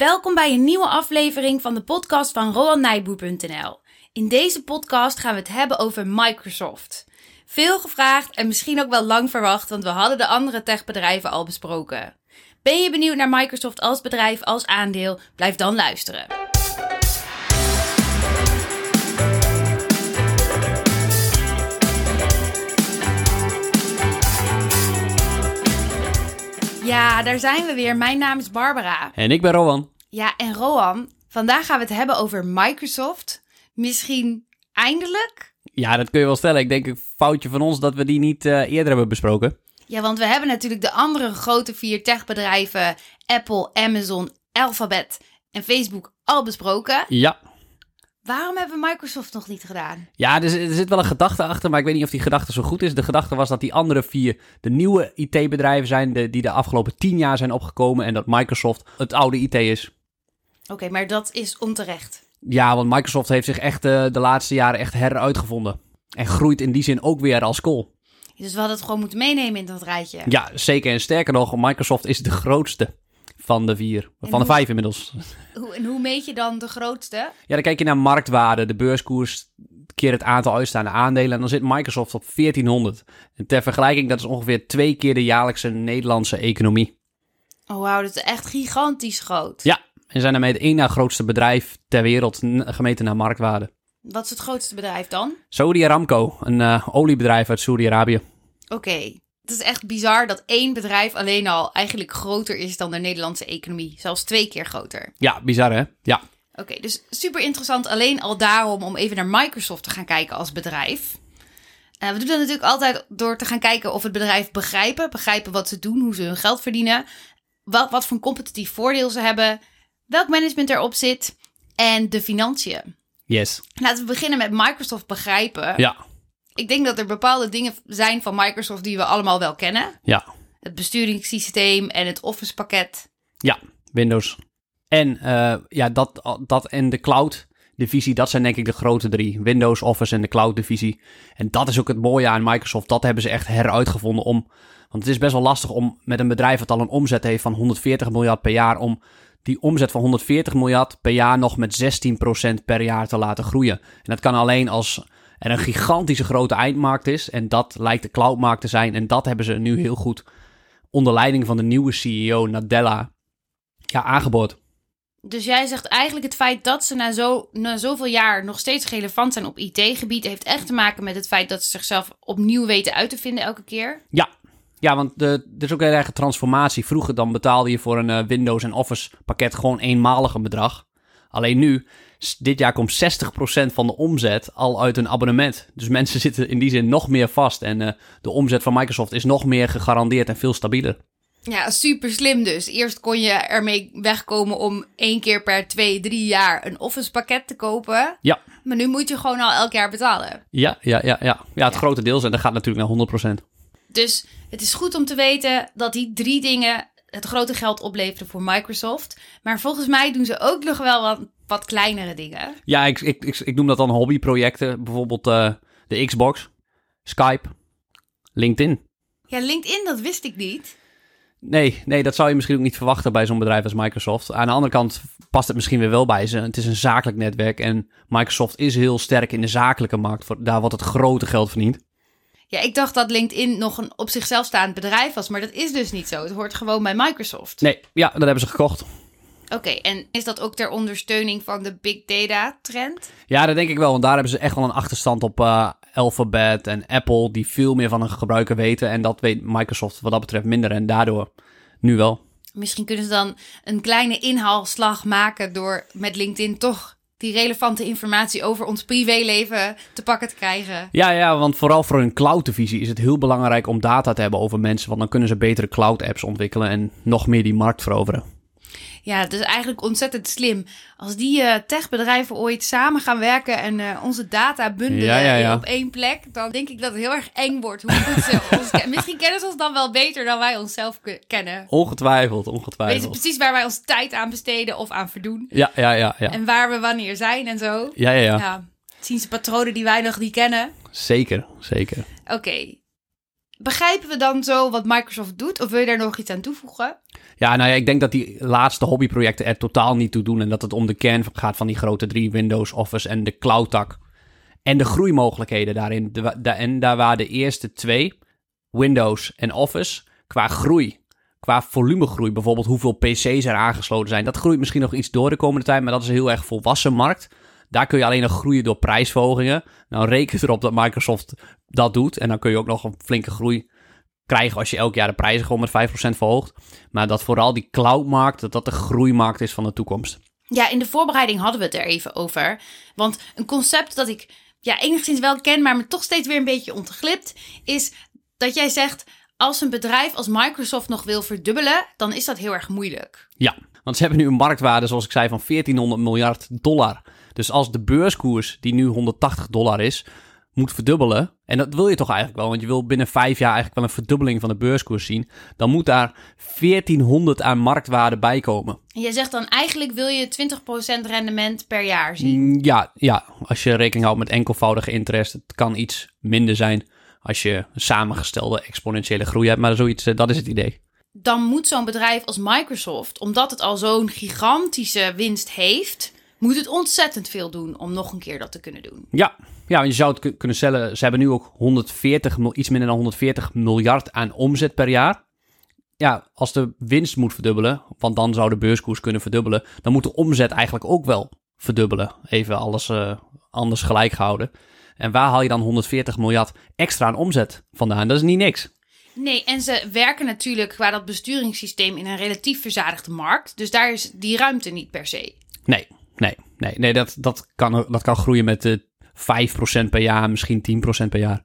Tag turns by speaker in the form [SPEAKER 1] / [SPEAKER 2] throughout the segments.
[SPEAKER 1] Welkom bij een nieuwe aflevering van de podcast van RoanNijboer.nl. In deze podcast gaan we het hebben over Microsoft. Veel gevraagd en misschien ook wel lang verwacht, want we hadden de andere techbedrijven al besproken. Ben je benieuwd naar Microsoft als bedrijf, als aandeel? Blijf dan luisteren. Ja, daar zijn we weer. Mijn naam is Barbara.
[SPEAKER 2] En ik ben Rowan.
[SPEAKER 1] Ja, en Roan, vandaag gaan we het hebben over Microsoft. Misschien eindelijk?
[SPEAKER 2] Ja, dat kun je wel stellen. Ik denk een foutje van ons dat we die niet eh, eerder hebben besproken.
[SPEAKER 1] Ja, want we hebben natuurlijk de andere grote vier techbedrijven, Apple, Amazon, Alphabet en Facebook, al besproken.
[SPEAKER 2] Ja.
[SPEAKER 1] Waarom hebben we Microsoft nog niet gedaan?
[SPEAKER 2] Ja, er, zit- er zit wel een gedachte achter, maar ik weet niet of die gedachte zo goed is. De gedachte was dat die andere vier de nieuwe IT-bedrijven zijn de, die de afgelopen tien jaar zijn opgekomen en dat Microsoft het oude IT is.
[SPEAKER 1] Oké, maar dat is onterecht.
[SPEAKER 2] Ja, want Microsoft heeft zich echt eh, de laatste jaren echt heruitgevonden. En groeit in die zin ook weer als kool.
[SPEAKER 1] Dus we hadden het gewoon moeten meenemen in dat rijtje.
[SPEAKER 2] Ja, zeker. En sterker nog, Microsoft is de grootste van de vier. Van de vijf inmiddels.
[SPEAKER 1] Hoe, en hoe meet je dan de grootste?
[SPEAKER 2] Ja, dan kijk je naar marktwaarde, de beurskoers, keer het aantal uitstaande aandelen. En dan zit Microsoft op 1400. En ter vergelijking, dat is ongeveer twee keer de jaarlijkse Nederlandse economie.
[SPEAKER 1] Oh wauw, dat is echt gigantisch groot.
[SPEAKER 2] Ja, en zijn daarmee het één na grootste bedrijf ter wereld, gemeten naar marktwaarde.
[SPEAKER 1] Wat is het grootste bedrijf dan?
[SPEAKER 2] Saudi Aramco, een eh, oliebedrijf uit Saudi-Arabië.
[SPEAKER 1] Oké. Het is echt bizar dat één bedrijf alleen al eigenlijk groter is dan de Nederlandse economie. Zelfs twee keer groter.
[SPEAKER 2] Ja, bizar hè? Ja.
[SPEAKER 1] Oké, dus super interessant alleen al daarom om even naar Microsoft te gaan kijken als bedrijf. Eh, we doen dat natuurlijk altijd door te gaan kijken of het bedrijf begrijpen. Begrijpen wat ze doen, hoe ze hun geld verdienen. Wat, wat voor een competitief voordeel ze hebben. Welk management erop zit. En de financiën.
[SPEAKER 2] Yes.
[SPEAKER 1] Laten we beginnen met Microsoft begrijpen.
[SPEAKER 2] Ja.
[SPEAKER 1] Ik denk dat er bepaalde dingen zijn van Microsoft die we allemaal wel kennen.
[SPEAKER 2] Ja.
[SPEAKER 1] Het besturingssysteem en het Office pakket.
[SPEAKER 2] Ja, Windows. En eh, ja, dat, dat en de cloud divisie, dat zijn denk ik de grote drie. Windows, Office en de cloud divisie. En dat is ook het mooie aan Microsoft. Dat hebben ze echt heruitgevonden om... Want het is best wel lastig om met een bedrijf dat al een omzet heeft van 140 miljard per jaar... om die omzet van 140 miljard per jaar nog met 16% per jaar te laten groeien. En dat kan alleen als er een gigantische grote eindmarkt is. En dat lijkt de cloudmarkt te zijn. En dat hebben ze nu heel goed onder leiding van de nieuwe CEO Nadella ja, aangeboord.
[SPEAKER 1] Dus jij zegt eigenlijk het feit dat ze na, zo, na zoveel jaar nog steeds relevant zijn op IT-gebied... heeft echt te maken met het feit dat ze zichzelf opnieuw weten uit te vinden elke keer.
[SPEAKER 2] Ja, ja want de, er is ook een erge transformatie. Vroeger dan betaalde je voor een eh, Windows en Office pakket gewoon eenmalig een bedrag. Alleen nu, dit jaar komt 60% van de omzet al uit een abonnement. Dus mensen zitten in die zin nog meer vast. En eh, de omzet van Microsoft is nog meer gegarandeerd en veel stabieler.
[SPEAKER 1] Ja, super slim dus. Eerst kon je ermee wegkomen om één keer per twee, drie jaar een Office pakket te kopen.
[SPEAKER 2] Ja,
[SPEAKER 1] Maar nu moet je gewoon al elk jaar betalen.
[SPEAKER 2] ja, ja, ja. Ja, ja het
[SPEAKER 1] Ja.
[SPEAKER 2] grote deel en dat gaat natuurlijk naar 100%.
[SPEAKER 1] Dus het is goed om te weten dat die drie dingen het grote geld opleveren voor Microsoft. Maar volgens mij doen ze ook nog wel wat, wat kleinere dingen.
[SPEAKER 2] Ja, ik, ik, ik, ik noem dat dan hobbyprojecten. Bijvoorbeeld eh, de Xbox, Skype, LinkedIn.
[SPEAKER 1] Ja, LinkedIn, dat wist ik niet.
[SPEAKER 2] Nee, nee, dat zou je misschien ook niet verwachten bij zo'n bedrijf als Microsoft. Aan de andere kant past het misschien weer wel bij ze. Het is een zakelijk netwerk en Microsoft is heel sterk in de zakelijke markt. Voor, daar wordt het grote geld verdiend.
[SPEAKER 1] Ja, ik dacht dat LinkedIn nog een op zichzelf staand bedrijf was, maar dat is dus niet zo. Het hoort gewoon bij Microsoft.
[SPEAKER 2] Nee, ja, dat hebben ze gekocht.
[SPEAKER 1] Oké, en is dat ook ter ondersteuning van de big data trend?
[SPEAKER 2] Ja, dat denk ik wel, want daar hebben ze echt wel een achterstand op eh, Alphabet en Apple, die veel meer van hun gebruiker weten. En dat weet Microsoft wat dat betreft minder en daardoor nu wel.
[SPEAKER 1] Misschien kunnen ze dan een kleine inhaalslag maken door met LinkedIn toch die relevante informatie over ons privéleven te pakken te krijgen.
[SPEAKER 2] Ja, ja, want vooral voor hun cloud-divisie is het heel belangrijk om data te hebben over mensen. Want dan kunnen ze betere cloud-apps ontwikkelen en nog meer die markt veroveren.
[SPEAKER 1] Ja, het is eigenlijk ontzettend slim. Als die eh, techbedrijven ooit samen gaan werken en eh, onze data bundelen
[SPEAKER 2] Ja, ja, ja.
[SPEAKER 1] op één plek, dan denk ik dat het heel erg eng wordt. Hoe goed ze ons ken- Misschien kennen ze ons dan wel beter dan wij onszelf ke- kennen.
[SPEAKER 2] Ongetwijfeld, ongetwijfeld.
[SPEAKER 1] precies waar wij onze tijd aan besteden of aan verdoen.
[SPEAKER 2] Ja, ja, ja, ja.
[SPEAKER 1] En waar we wanneer zijn en zo.
[SPEAKER 2] Ja, ja, ja.
[SPEAKER 1] Ja, zien ze patronen die wij nog niet kennen.
[SPEAKER 2] Zeker, zeker.
[SPEAKER 1] Oké. Begrijpen we dan zo wat Microsoft doet? Of wil je daar nog iets aan toevoegen?
[SPEAKER 2] Ja, nou ja, ik denk dat die laatste hobbyprojecten er totaal niet toe doen. En dat het om de kern gaat van die grote drie: Windows, Office en de cloud-tak. En de groeimogelijkheden daarin. En daar waren de eerste twee, Windows en Office, qua groei. Qua volumegroei, bijvoorbeeld hoeveel PC's er aangesloten zijn. Dat groeit misschien nog iets door de komende tijd, maar dat is een heel erg volwassen markt. Daar kun je alleen nog groeien door prijsverhogingen. Nou, reken erop dat Microsoft dat doet. En dan kun je ook nog een flinke groei krijgen als je elk jaar de prijzen gewoon met 5% verhoogt. Maar dat vooral die cloudmarkt, dat dat de groeimarkt is van de toekomst.
[SPEAKER 1] Ja, in de voorbereiding hadden we het er even over. Want een concept dat ik ja, enigszins wel ken, maar me toch steeds weer een beetje ontglipt, is dat jij zegt: als een bedrijf als Microsoft nog wil verdubbelen, dan is dat heel erg moeilijk.
[SPEAKER 2] Ja, want ze hebben nu een marktwaarde, zoals ik zei, van 1400 miljard dollar. Dus als de beurskoers, die nu 180 dollar is, moet verdubbelen. En dat wil je toch eigenlijk wel, want je wil binnen vijf jaar eigenlijk wel een verdubbeling van de beurskoers zien. Dan moet daar 1400 aan marktwaarde bij komen.
[SPEAKER 1] En jij zegt dan eigenlijk wil je 20% rendement per jaar zien.
[SPEAKER 2] Mm, Ja, ja, als je rekening houdt met enkelvoudige interest, het kan iets minder zijn als je samengestelde exponentiële groei hebt. Maar zoiets, eh, dat is het idee.
[SPEAKER 1] Dan moet zo'n bedrijf als Microsoft, omdat het al zo'n gigantische winst heeft, moet het ontzettend veel doen om nog een keer dat te kunnen doen.
[SPEAKER 2] Ja, ja je zou het ku- kunnen stellen, ze hebben nu ook 140, mil- iets minder dan 140 miljard aan omzet per jaar. Ja, als de winst moet verdubbelen, want dan zou de beurskoers kunnen verdubbelen, dan moet de omzet eigenlijk ook wel verdubbelen. Even alles eh, anders gelijk gehouden. En waar haal je dan 140 miljard extra aan omzet vandaan? Dat is niet niks.
[SPEAKER 1] Nee, en ze werken natuurlijk qua dat besturingssysteem in een relatief verzadigde markt. Dus daar is die ruimte niet per se.
[SPEAKER 2] Nee, nee, nee, nee dat, dat, kan, dat kan groeien met eh 5% per jaar, misschien 10% per jaar.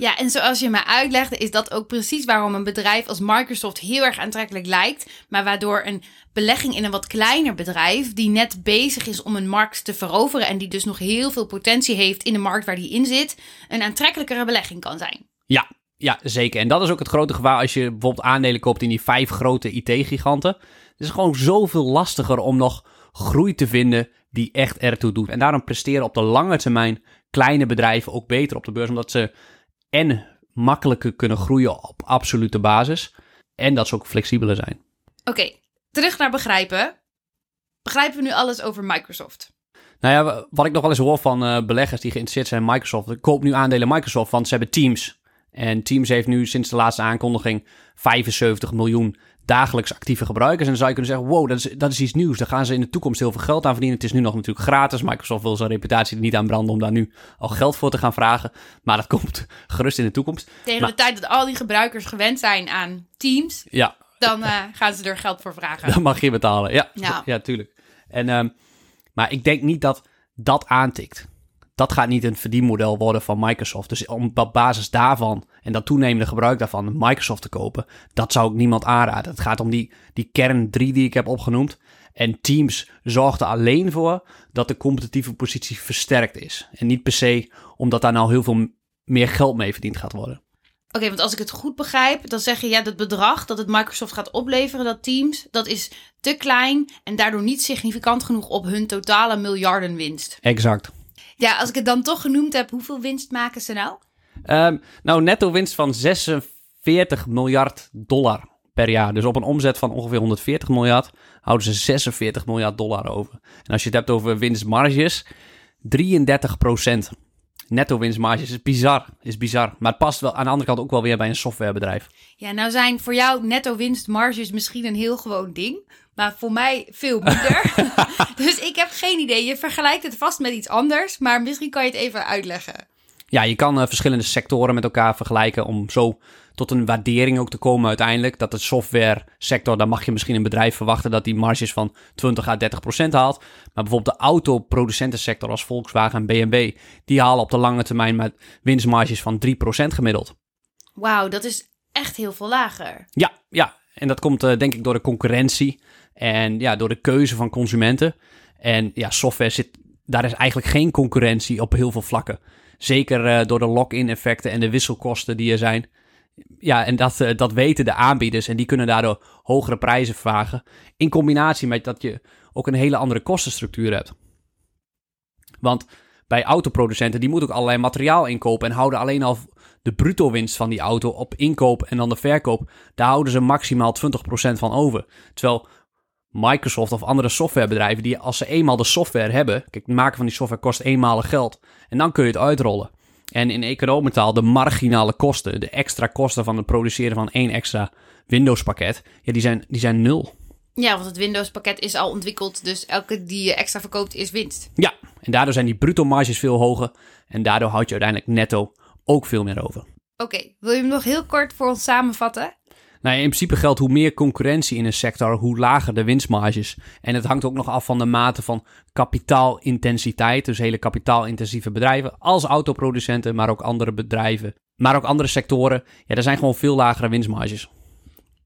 [SPEAKER 1] Ja, en zoals je me uitlegde, is dat ook precies waarom een bedrijf als Microsoft heel erg aantrekkelijk lijkt. Maar waardoor een belegging in een wat kleiner bedrijf, die net bezig is om een markt te veroveren en die dus nog heel veel potentie heeft in de markt waar die in zit, een aantrekkelijkere belegging kan zijn.
[SPEAKER 2] Ja, ja, zeker. En dat is ook het grote gevaar als je bijvoorbeeld aandelen koopt in die vijf grote IT-giganten. Het is gewoon zoveel lastiger om nog groei te vinden die echt ertoe doet. En daarom presteren op de lange termijn kleine bedrijven ook beter op de beurs, omdat ze en makkelijker kunnen groeien op absolute basis en dat ze ook flexibeler zijn.
[SPEAKER 1] Oké, terug naar begrijpen. Begrijpen we nu alles over Microsoft?
[SPEAKER 2] Nou ja, wat ik nog wel eens hoor van eh, beleggers die geïnteresseerd zijn in Microsoft. Koop nu aandelen Microsoft, want ze hebben Teams. En Teams heeft nu sinds de laatste aankondiging 75 miljoen dagelijks actieve gebruikers. En dan zou je kunnen zeggen, wow, dat is, dat is iets nieuws. Daar gaan ze in de toekomst heel veel geld aan verdienen. Het is nu nog natuurlijk gratis. Microsoft wil zijn reputatie er niet aan branden om daar nu al geld voor te gaan vragen. Maar dat komt gerust in de toekomst.
[SPEAKER 1] Tegen
[SPEAKER 2] Maar-
[SPEAKER 1] de tijd dat al die gebruikers gewend zijn aan Teams,
[SPEAKER 2] Ja,
[SPEAKER 1] dan eh, gaan ze er geld voor vragen.
[SPEAKER 2] Dan mag je betalen. Ja,
[SPEAKER 1] Ja.
[SPEAKER 2] ja. tuurlijk. En, ehm, maar ik denk niet dat dat aantikt. Dat gaat niet een verdienmodel worden van Microsoft. Dus om op basis daarvan en dat toenemende gebruik daarvan Microsoft te kopen, dat zou ik niemand aanraden. Het gaat om die, die kern 3 die ik heb opgenoemd. En Teams zorgt er alleen voor dat de competitieve positie versterkt is. En niet per se omdat daar nou heel veel meer geld mee verdiend gaat worden.
[SPEAKER 1] Oké, want als ik het goed begrijp, dan zeg je ja, dat bedrag dat het Microsoft gaat opleveren, dat Teams, dat is te klein en daardoor niet significant genoeg op hun totale miljardenwinst.
[SPEAKER 2] Exact.
[SPEAKER 1] Ja, als ik het dan toch genoemd heb, hoeveel winst maken ze nou?
[SPEAKER 2] Ehm, nou, netto winst van 46 miljard dollar per jaar. Dus op een omzet van ongeveer 140 miljard houden ze 46 miljard dollar over. En als je het hebt over winstmarges, 33 procent. Netto winstmarges is bizar, is bizar. Maar het past wel aan de andere kant ook wel weer bij een softwarebedrijf.
[SPEAKER 1] Ja, nou zijn voor jou netto winstmarges misschien een heel gewoon ding, maar voor mij veel minder. dus ik heb geen idee. Je vergelijkt het vast met iets anders, maar misschien kan je het even uitleggen.
[SPEAKER 2] Ja, je kan eh, verschillende sectoren met elkaar vergelijken om zo tot een waardering ook te komen uiteindelijk. Dat de software sector, daar mag je misschien een bedrijf verwachten dat die marges van 20 à 30 procent haalt. Maar bijvoorbeeld de autoproducentensector als Volkswagen en BMW, die halen op de lange termijn met winstmarges van 3 procent gemiddeld.
[SPEAKER 1] Wauw, dat is echt heel veel lager.
[SPEAKER 2] Ja, ja. En dat komt eh, denk ik door de concurrentie en ja, door de keuze van consumenten. En ja, software zit, daar is eigenlijk geen concurrentie op heel veel vlakken. Zeker eh, door de lock-in effecten en de wisselkosten die er zijn. Ja, en dat, eh, dat weten de aanbieders en die kunnen daardoor hogere prijzen vragen. In combinatie met dat je ook een hele andere kostenstructuur hebt. Want bij autoproducenten, die moeten ook allerlei materiaal inkopen en houden alleen al de bruto winst van die auto op inkoop en dan de verkoop, daar houden ze maximaal 20% van over. Terwijl Microsoft of andere softwarebedrijven, die als ze eenmaal de software hebben, kijk, het maken van die software kost eenmalig geld. En dan kun je het uitrollen. En in economentaal, de marginale kosten, de extra kosten van het produceren van één extra Windows pakket, ja, die zijn, die zijn nul.
[SPEAKER 1] Ja, want het Windows pakket is al ontwikkeld, dus elke die je extra verkoopt is winst.
[SPEAKER 2] Ja, en daardoor zijn die bruto marges veel hoger. En daardoor houd je uiteindelijk netto ook veel meer over.
[SPEAKER 1] Oké, wil je hem nog heel kort voor ons samenvatten?
[SPEAKER 2] Nou, in principe geldt hoe meer concurrentie in een sector, hoe lager de winstmarges. En het hangt ook nog af van de mate van kapitaalintensiteit. Dus hele kapitaalintensieve bedrijven als autoproducenten, maar ook andere bedrijven. Maar ook andere sectoren. Ja, er zijn gewoon veel lagere winstmarges.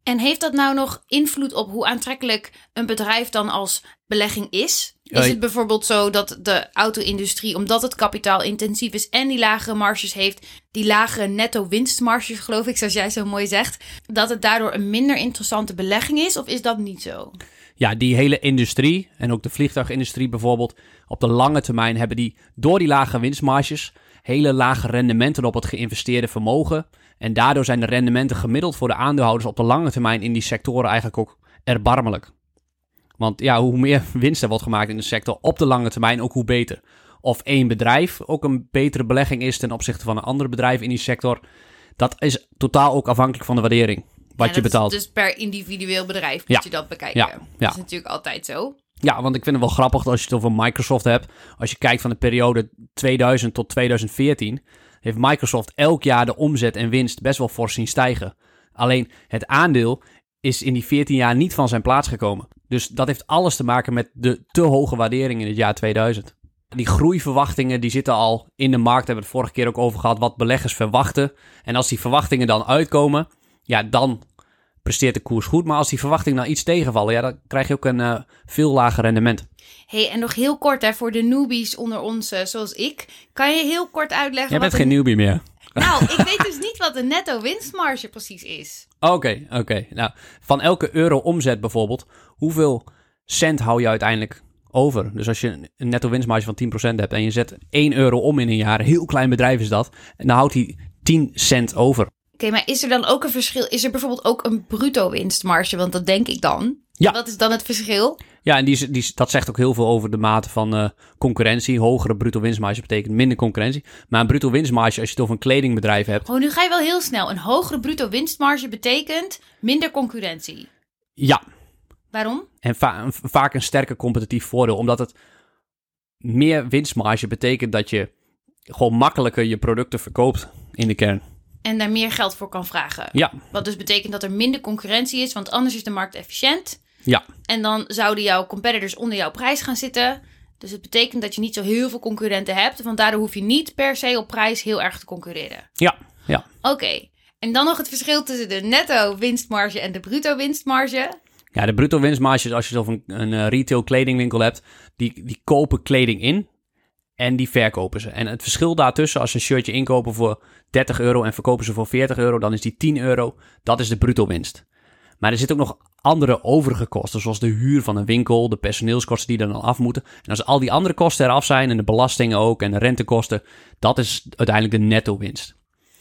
[SPEAKER 1] En heeft dat nou nog invloed op hoe aantrekkelijk een bedrijf dan als belegging is? Is
[SPEAKER 2] Eh,
[SPEAKER 1] het bijvoorbeeld zo dat de auto-industrie, omdat het kapitaalintensief is en die lagere marges heeft, die lagere netto winstmarges, geloof ik, zoals jij zo mooi zegt, dat het daardoor een minder interessante belegging is? Of is dat niet zo?
[SPEAKER 2] Ja, die hele industrie en ook de vliegtuigindustrie bijvoorbeeld, op de lange termijn hebben die door die lage winstmarges hele lage rendementen op het geïnvesteerde vermogen. En daardoor zijn de rendementen gemiddeld voor de aandeelhouders op de lange termijn in die sectoren eigenlijk ook erbarmelijk. Want ja, hoe meer winst er wordt gemaakt in de sector op de lange termijn, ook hoe beter. Of één bedrijf ook een betere belegging is ten opzichte van een ander bedrijf in die sector, dat is totaal ook afhankelijk van de waardering. Wat
[SPEAKER 1] Ja,
[SPEAKER 2] je betaalt.
[SPEAKER 1] Dus per individueel bedrijf moet
[SPEAKER 2] Ja.
[SPEAKER 1] je dat bekijken.
[SPEAKER 2] Ja, ja.
[SPEAKER 1] Dat is natuurlijk altijd zo.
[SPEAKER 2] Ja, want ik vind het wel grappig als je het over Microsoft hebt. Als je kijkt van de periode 2000 tot 2014, heeft Microsoft elk jaar de omzet en winst best wel fors zien stijgen. Alleen het aandeel is in die 14 jaar niet van zijn plaats gekomen. Dus dat heeft alles te maken met de te hoge waardering in het jaar 2000. Die groeiverwachtingen die zitten al in de markt, hebben we het vorige keer ook over gehad, wat beleggers verwachten. En als die verwachtingen dan uitkomen, ja, dan presteert de koers goed. Maar als die verwachtingen nou iets tegenvallen, ja, dan krijg je ook een eh, veel lager rendement.
[SPEAKER 1] hey, en nog heel kort hè, voor de newbies onder ons, eh, zoals ik. Kan je heel kort uitleggen
[SPEAKER 2] Jij
[SPEAKER 1] wat
[SPEAKER 2] bent geen
[SPEAKER 1] een...
[SPEAKER 2] newbie meer.
[SPEAKER 1] Nou, ik weet dus niet wat de netto winstmarge precies is.
[SPEAKER 2] Oké, oké. Nou, van elke euro omzet bijvoorbeeld, hoeveel cent hou je uiteindelijk over? Dus als je een netto winstmarge van 10% hebt en je zet 1 euro om in een jaar, een heel klein bedrijf is dat, en dan houdt hij 10 cent over.
[SPEAKER 1] Oké, maar is er dan ook een verschil? Is er bijvoorbeeld ook een bruto winstmarge? Want dat denk ik dan.
[SPEAKER 2] Ja.
[SPEAKER 1] Wat is dan het verschil?
[SPEAKER 2] Ja, en die, die, dat zegt ook heel veel over de mate van eh, concurrentie. Hogere bruto winstmarge betekent minder concurrentie. Maar een bruto winstmarge, als je het over een kledingbedrijf hebt,
[SPEAKER 1] Oh, nu ga je wel heel snel. Een hogere bruto winstmarge betekent minder concurrentie.
[SPEAKER 2] ja,
[SPEAKER 1] Waarom?
[SPEAKER 2] En va- vaak een sterker competitief voordeel. Omdat het meer winstmarge betekent dat je gewoon makkelijker je producten verkoopt in de kern.
[SPEAKER 1] En daar meer geld voor kan vragen.
[SPEAKER 2] Ja,
[SPEAKER 1] Wat dus betekent dat er minder concurrentie is, want anders is de markt efficiënt.
[SPEAKER 2] Ja,
[SPEAKER 1] En dan zouden jouw competitors onder jouw prijs gaan zitten. Dus het betekent dat je niet zo heel veel concurrenten hebt. Want daardoor hoef je niet per se op prijs heel erg te concurreren.
[SPEAKER 2] ja, ja.
[SPEAKER 1] Oké. En dan nog het verschil tussen de netto winstmarge en de bruto winstmarge.
[SPEAKER 2] Ja, de bruto winstmarge is als je over een, een eh, retail kledingwinkel hebt. Die, die kopen kleding in en die verkopen ze. En het verschil daartussen, als ze een shirtje inkopen voor 30 euro en verkopen ze voor 40 euro, dan is die 10 euro. Dat is de bruto winst. Maar er zitten ook nog andere overige kosten, zoals de huur van een winkel, de personeelskosten die er dan af moeten. En als al die andere kosten eraf zijn en de belastingen ook en de rentekosten, dat is uiteindelijk de netto winst.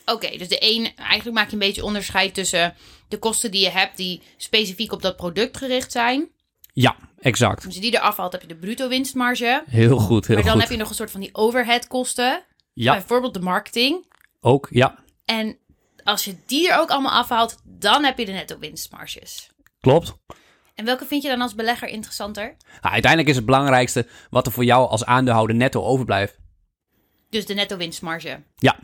[SPEAKER 1] Oké, dus de een, eigenlijk maak je een beetje onderscheid tussen de kosten die je hebt die specifiek op dat product gericht zijn.
[SPEAKER 2] Ja, exact.
[SPEAKER 1] Als je die eraf haalt, heb je de bruto winstmarge.
[SPEAKER 2] Heel goed, heel
[SPEAKER 1] maar dan
[SPEAKER 2] goed.
[SPEAKER 1] heb je nog een soort van die overhead kosten.
[SPEAKER 2] Ja,
[SPEAKER 1] Bijvoorbeeld de marketing.
[SPEAKER 2] ook, ja,
[SPEAKER 1] En als je die er ook allemaal afhaalt, dan heb je de netto winstmarges.
[SPEAKER 2] klopt.
[SPEAKER 1] En welke vind je dan als belegger interessanter?
[SPEAKER 2] Nou, uiteindelijk is het belangrijkste wat er voor jou als aandeelhouder netto overblijft.
[SPEAKER 1] Dus de netto winstmarge.
[SPEAKER 2] Ja.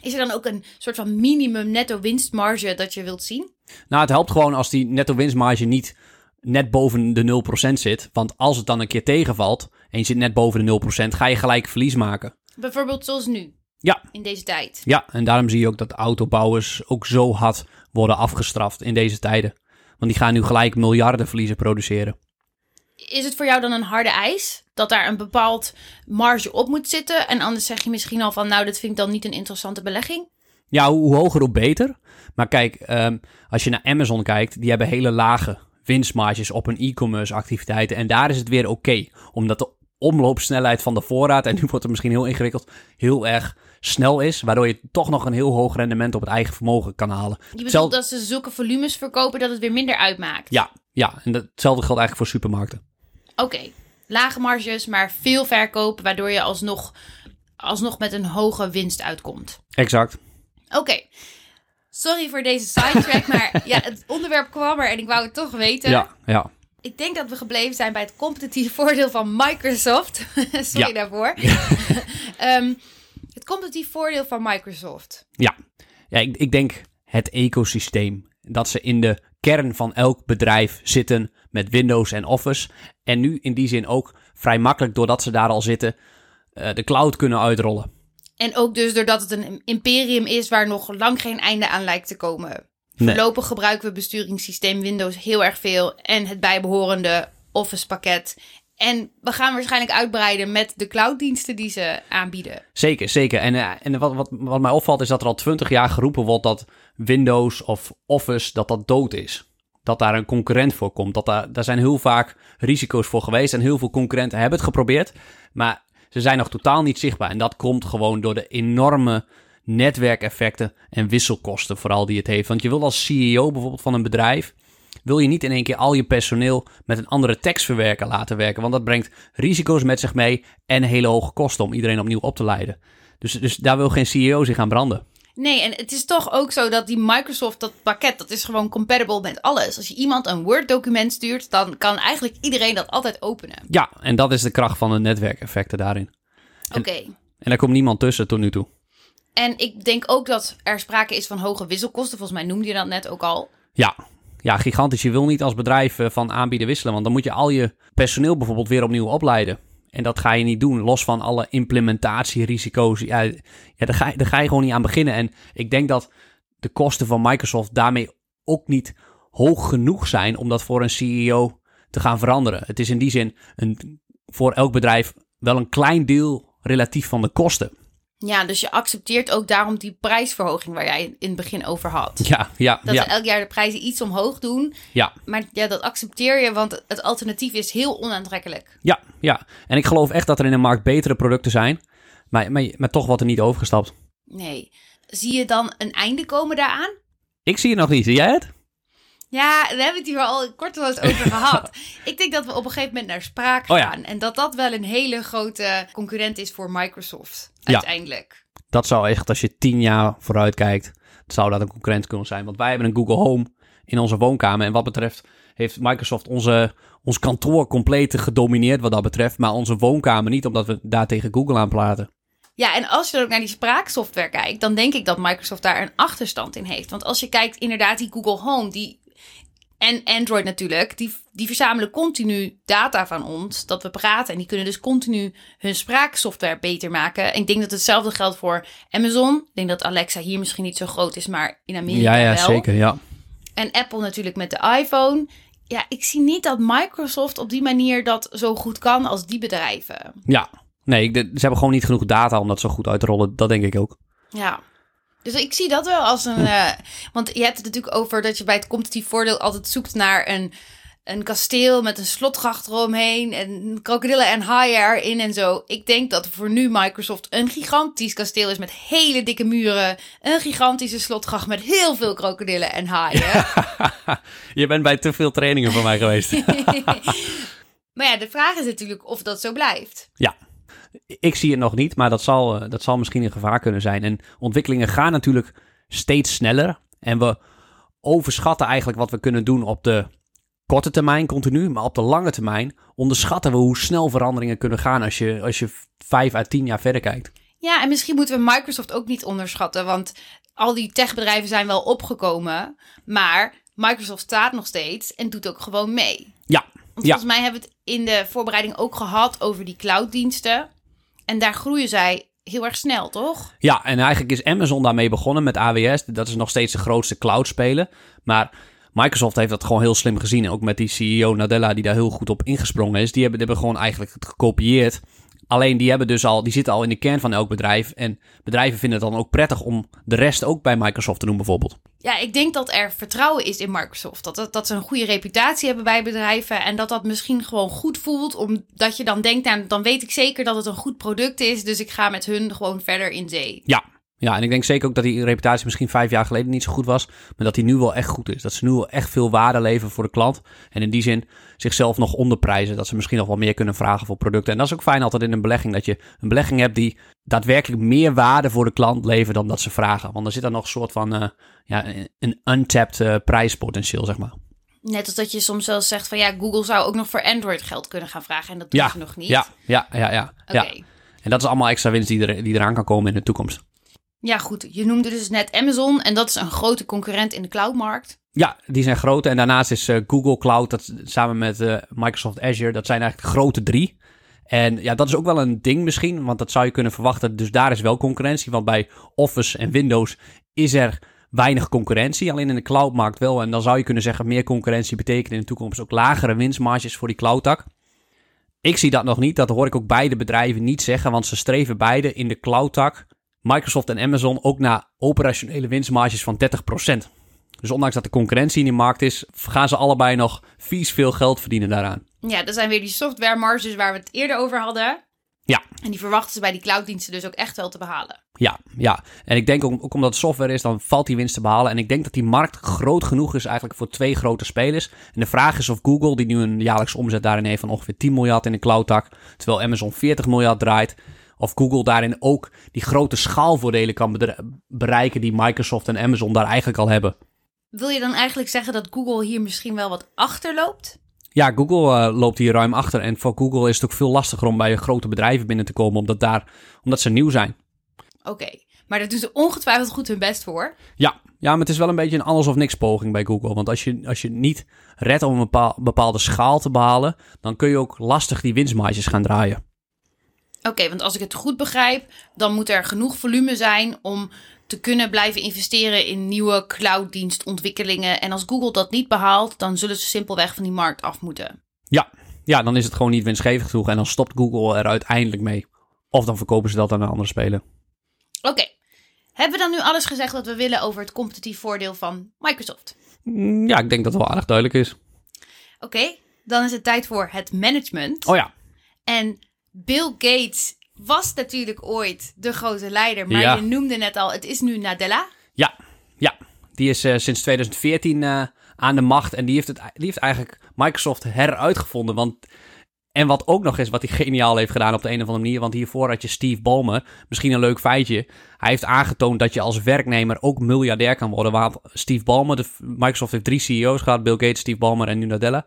[SPEAKER 1] Is er dan ook een soort van minimum netto winstmarge dat je wilt zien?
[SPEAKER 2] Nou, het helpt gewoon als die netto winstmarge niet net boven de 0% zit. Want als het dan een keer tegenvalt en je zit net boven de 0%, ga je gelijk verlies maken.
[SPEAKER 1] Bijvoorbeeld zoals nu,
[SPEAKER 2] Ja,
[SPEAKER 1] in deze tijd.
[SPEAKER 2] ja, en daarom zie je ook dat autobouwers ook zo hard worden afgestraft in deze tijden. Want die gaan nu gelijk miljarden verliezen produceren.
[SPEAKER 1] Is het voor jou dan een harde eis? Dat daar een bepaald marge op moet zitten? En anders zeg je misschien al van, nou, dat vind ik dan niet een interessante belegging?
[SPEAKER 2] Ja, hoe, hoe hoger, hoe beter. Maar kijk, ehm, als je naar Amazon kijkt, die hebben hele lage winstmarges op hun e-commerce activiteiten. En daar is het weer oké, omdat de omloopsnelheid van de voorraad, en nu wordt het misschien heel ingewikkeld, heel erg snel is, waardoor je toch nog een heel hoog rendement op het eigen vermogen kan halen.
[SPEAKER 1] Je bedoelt dat ze zulke volumes verkopen dat het weer minder uitmaakt?
[SPEAKER 2] Ja, ja, en dat- hetzelfde geldt eigenlijk voor supermarkten.
[SPEAKER 1] Oké, lage marges, maar veel verkoop, waardoor je alsnog, alsnog met een hoge winst uitkomt.
[SPEAKER 2] Exact.
[SPEAKER 1] Oké, sorry voor deze sidetrack, maar ja, het onderwerp kwam er en ik wou het toch weten.
[SPEAKER 2] Ja, ja.
[SPEAKER 1] Ik denk dat we gebleven zijn bij het competitieve voordeel van Microsoft. sorry
[SPEAKER 2] Ja.
[SPEAKER 1] daarvoor. Ehm, competitief voordeel van Microsoft.
[SPEAKER 2] Ja, ja ik, ik denk het ecosysteem. Dat ze in de kern van elk bedrijf zitten met Windows en Office. En nu in die zin ook vrij makkelijk, doordat ze daar al zitten, eh, de cloud kunnen uitrollen.
[SPEAKER 1] En ook dus doordat het een imperium is waar nog lang geen einde aan lijkt te komen.
[SPEAKER 2] Nee.
[SPEAKER 1] Voorlopig gebruiken we besturingssysteem Windows heel erg veel en het bijbehorende Office pakket. En we gaan waarschijnlijk uitbreiden met de clouddiensten die ze aanbieden.
[SPEAKER 2] Zeker, zeker. En, eh, en wat, wat, wat mij opvalt is dat er al twintig jaar geroepen wordt dat Windows of Office dat dat dood is. Dat daar een concurrent voor komt. Dat daar, daar zijn heel vaak risico's voor geweest en heel veel concurrenten hebben het geprobeerd. Maar ze zijn nog totaal niet zichtbaar. En dat komt gewoon door de enorme netwerkeffecten en wisselkosten vooral die het heeft. Want je wil als CEO bijvoorbeeld van een bedrijf... wil je niet in één keer al je personeel met een andere tekstverwerker laten werken. Want dat brengt risico's met zich mee en hele hoge kosten om iedereen opnieuw op te leiden. Dus, dus daar wil geen CEO zich aan branden.
[SPEAKER 1] Nee, en het is toch ook zo dat die Microsoft, dat pakket, dat is gewoon compatible met alles. Als je iemand een Word-document stuurt, dan kan eigenlijk iedereen dat altijd openen.
[SPEAKER 2] Ja, en dat is de kracht van de netwerkeffecten daarin.
[SPEAKER 1] Oké.
[SPEAKER 2] En daar komt niemand tussen tot nu toe.
[SPEAKER 1] En ik denk ook dat er sprake is van hoge wisselkosten. Volgens mij noemde je dat net ook al.
[SPEAKER 2] Ja, ja, gigantisch. Je wil niet als bedrijf eh, van aanbieden wisselen, want dan moet je al je personeel bijvoorbeeld weer opnieuw opleiden. En dat ga je niet doen, los van alle implementatierisico's. Ja, ja daar, ga je, daar ga je gewoon niet aan beginnen. En ik denk dat de kosten van Microsoft daarmee ook niet hoog genoeg zijn om dat voor een CEO te gaan veranderen. Het is in die zin een, voor elk bedrijf wel een klein deel relatief van de kosten.
[SPEAKER 1] Ja, dus je accepteert ook daarom die prijsverhoging waar jij in het begin over had.
[SPEAKER 2] Ja, ja,
[SPEAKER 1] Dat
[SPEAKER 2] ja,
[SPEAKER 1] ze elk jaar de prijzen iets omhoog doen.
[SPEAKER 2] ja.
[SPEAKER 1] Maar ja, dat accepteer je, want het alternatief is heel onaantrekkelijk.
[SPEAKER 2] Ja, ja. En ik geloof echt dat er in de markt betere producten zijn. Maar, maar, maar toch wordt er niet overgestapt.
[SPEAKER 1] Nee. Zie je dan een einde komen daaraan?
[SPEAKER 2] Ik zie het nog niet. Zie jij het?
[SPEAKER 1] Ja, we hebben het hier al kort wel eens over gehad. Ik denk dat we op een gegeven moment naar spraak
[SPEAKER 2] Oh ja.
[SPEAKER 1] gaan. En dat dat wel een hele grote concurrent is voor Microsoft.
[SPEAKER 2] Ja.
[SPEAKER 1] Uiteindelijk.
[SPEAKER 2] Dat zou echt, als je tien jaar vooruit kijkt, zou dat een concurrent kunnen zijn. Want wij hebben een Google Home in onze woonkamer. En wat betreft heeft Microsoft onze, ons kantoor compleet gedomineerd wat dat betreft. Maar onze woonkamer niet, omdat we daar tegen Google aan praten.
[SPEAKER 1] Ja, en als je dan ook naar die spraaksoftware kijkt, dan denk ik dat Microsoft daar een achterstand in heeft. Want als je kijkt, inderdaad, die Google Home, die. En Android natuurlijk, die, die verzamelen continu data van ons, dat we praten. En die kunnen dus continu hun spraaksoftware beter maken. En ik denk dat hetzelfde geldt voor Amazon. Ik denk dat Alexa hier misschien niet zo groot is, maar in Amerika
[SPEAKER 2] Ja, ja,
[SPEAKER 1] wel.
[SPEAKER 2] zeker. Ja.
[SPEAKER 1] En Apple natuurlijk met de iPhone. Ja, ik zie niet dat Microsoft op die manier dat zo goed kan als die bedrijven.
[SPEAKER 2] ja. Nee, ze hebben gewoon niet genoeg data om dat zo goed uit te rollen. Dat denk ik ook.
[SPEAKER 1] Ja. Dus ik zie dat wel als een. eh, want je hebt het natuurlijk over dat je bij het competitief voordeel altijd zoekt naar een, een kasteel met een slotgracht eromheen. En krokodillen en haaien erin en zo. Ik denk dat voor nu Microsoft een gigantisch kasteel is met hele dikke muren. Een gigantische slotgracht met heel veel krokodillen en haaien.
[SPEAKER 2] je bent bij te veel trainingen van mij geweest.
[SPEAKER 1] maar ja, de vraag is natuurlijk of dat zo blijft.
[SPEAKER 2] Ja, ik zie het nog niet, maar dat zal, eh, dat zal misschien een gevaar kunnen zijn. En ontwikkelingen gaan natuurlijk steeds sneller. En we overschatten eigenlijk wat we kunnen doen op de korte termijn continu. Maar op de lange termijn onderschatten we hoe snel veranderingen kunnen gaan als je, als je vijf à tien jaar verder kijkt.
[SPEAKER 1] Ja, en misschien moeten we Microsoft ook niet onderschatten. Want al die techbedrijven zijn wel opgekomen. Maar Microsoft staat nog steeds en doet ook gewoon mee.
[SPEAKER 2] Ja,
[SPEAKER 1] Want
[SPEAKER 2] ja,
[SPEAKER 1] volgens mij hebben we het in de voorbereiding ook gehad over die clouddiensten. En daar groeien zij heel erg snel, toch?
[SPEAKER 2] ja, en eigenlijk is Amazon daarmee begonnen met AWS. Dat is nog steeds de grootste cloud-speler. Maar Microsoft heeft dat gewoon heel slim gezien. Ook met die CEO Nadella die daar heel goed op ingesprongen is. Die hebben, die hebben gewoon eigenlijk het gekopieerd. Alleen die hebben dus al, die zitten al in de kern van elk bedrijf. En bedrijven vinden het dan ook prettig om de rest ook bij Microsoft te doen, bijvoorbeeld.
[SPEAKER 1] Ja, ik denk dat er vertrouwen is in Microsoft. Dat, dat, dat ze een goede reputatie hebben bij bedrijven. En dat dat misschien gewoon goed voelt. Omdat je dan denkt, nou, dan weet ik zeker dat het een goed product is. Dus ik ga met hun gewoon verder in zee.
[SPEAKER 2] Ja, ja, en ik denk zeker ook dat die reputatie misschien vijf jaar geleden niet zo goed was. Maar dat die nu wel echt goed is. Dat ze nu wel echt veel waarde leveren voor de klant. En in die zin zichzelf nog onderprijzen. Dat ze misschien nog wel meer kunnen vragen voor producten. En dat is ook fijn altijd in een belegging. Dat je een belegging hebt die daadwerkelijk meer waarde voor de klant levert dan dat ze vragen. Want er zit dan nog een soort van uh, ja, een untapped uh, prijspotentieel, zeg maar.
[SPEAKER 1] Net als dat je soms wel zegt van ja, Google zou ook nog voor Android geld kunnen gaan vragen. En dat doen
[SPEAKER 2] ja,
[SPEAKER 1] ze nog niet.
[SPEAKER 2] Ja, ja, ja. ja,
[SPEAKER 1] Oké.
[SPEAKER 2] ja. En dat is allemaal extra winst die, er, die eraan kan komen in de toekomst.
[SPEAKER 1] Ja, goed. Je noemde dus net Amazon en dat is een grote concurrent in de cloudmarkt.
[SPEAKER 2] Ja, die zijn groot. En daarnaast is uh, Google Cloud, dat, samen met uh, Microsoft Azure, dat zijn eigenlijk de grote drie. En ja, dat is ook wel een ding misschien, want dat zou je kunnen verwachten. Dus daar is wel concurrentie, want bij Office en Windows is er weinig concurrentie. Alleen in de cloudmarkt wel. En dan zou je kunnen zeggen, meer concurrentie betekent in de toekomst ook lagere winstmarges voor die cloudtak. Ik zie dat nog niet. Dat hoor ik ook beide bedrijven niet zeggen, want ze streven beide in de cloudtak Microsoft en Amazon ook naar operationele winstmarges van 30%. Dus ondanks dat de concurrentie in de markt is, gaan ze allebei nog vies veel geld verdienen daaraan.
[SPEAKER 1] Ja, dat zijn weer die software marges waar we het eerder over hadden.
[SPEAKER 2] Ja.
[SPEAKER 1] En die verwachten ze bij die clouddiensten dus ook echt wel te behalen.
[SPEAKER 2] Ja, ja. En ik denk ook, ook omdat het software is, dan valt die winst te behalen. En ik denk dat die markt groot genoeg is eigenlijk voor twee grote spelers. En de vraag is of Google, die nu een jaarlijks omzet daarin heeft van ongeveer 10 miljard in de cloudtak, terwijl Amazon 40 miljard draait, of Google daarin ook die grote schaalvoordelen kan bereiken die Microsoft en Amazon daar eigenlijk al hebben.
[SPEAKER 1] Wil je dan eigenlijk zeggen dat Google hier misschien wel wat achterloopt?
[SPEAKER 2] Ja, Google uh, loopt hier ruim achter. En voor Google is het ook veel lastiger om bij grote bedrijven binnen te komen, omdat, daar, omdat ze nieuw zijn.
[SPEAKER 1] Oké, maar daar doen ze ongetwijfeld goed hun best voor.
[SPEAKER 2] Ja, ja, maar het is wel een beetje een alles of niks poging bij Google. Want als je, als je niet redt om een bepaalde schaal te behalen, dan kun je ook lastig die winstmarges gaan draaien.
[SPEAKER 1] Oké, want als ik het goed begrijp, dan moet er genoeg volume zijn om te kunnen blijven investeren in nieuwe clouddienstontwikkelingen. En als Google dat niet behaalt, dan zullen ze simpelweg van die markt af moeten.
[SPEAKER 2] Ja, ja dan is het gewoon niet winstgevend genoeg en dan stopt Google er uiteindelijk mee. Of dan verkopen ze dat aan een andere speler.
[SPEAKER 1] Oké, hebben we dan nu alles gezegd wat we willen over het competitief voordeel van Microsoft?
[SPEAKER 2] Mm, Ja, ik denk dat het wel aardig duidelijk is.
[SPEAKER 1] Oké, dan is het tijd voor het management.
[SPEAKER 2] Oh ja,
[SPEAKER 1] En Bill Gates was natuurlijk ooit de grote leider, maar
[SPEAKER 2] Ja.
[SPEAKER 1] je noemde net al, het is nu Nadella.
[SPEAKER 2] ja, ja. Die is eh, sinds 2014 eh, aan de macht en die heeft, het, die heeft eigenlijk Microsoft heruitgevonden. Want, en wat ook nog is, wat hij geniaal heeft gedaan op de een of andere manier. Want hiervoor had je Steve Ballmer, misschien een leuk feitje. Hij heeft aangetoond dat je als werknemer ook miljardair kan worden. Want Steve Ballmer, de, Microsoft heeft drie CEO's gehad. Bill Gates, Steve Ballmer en nu Nadella.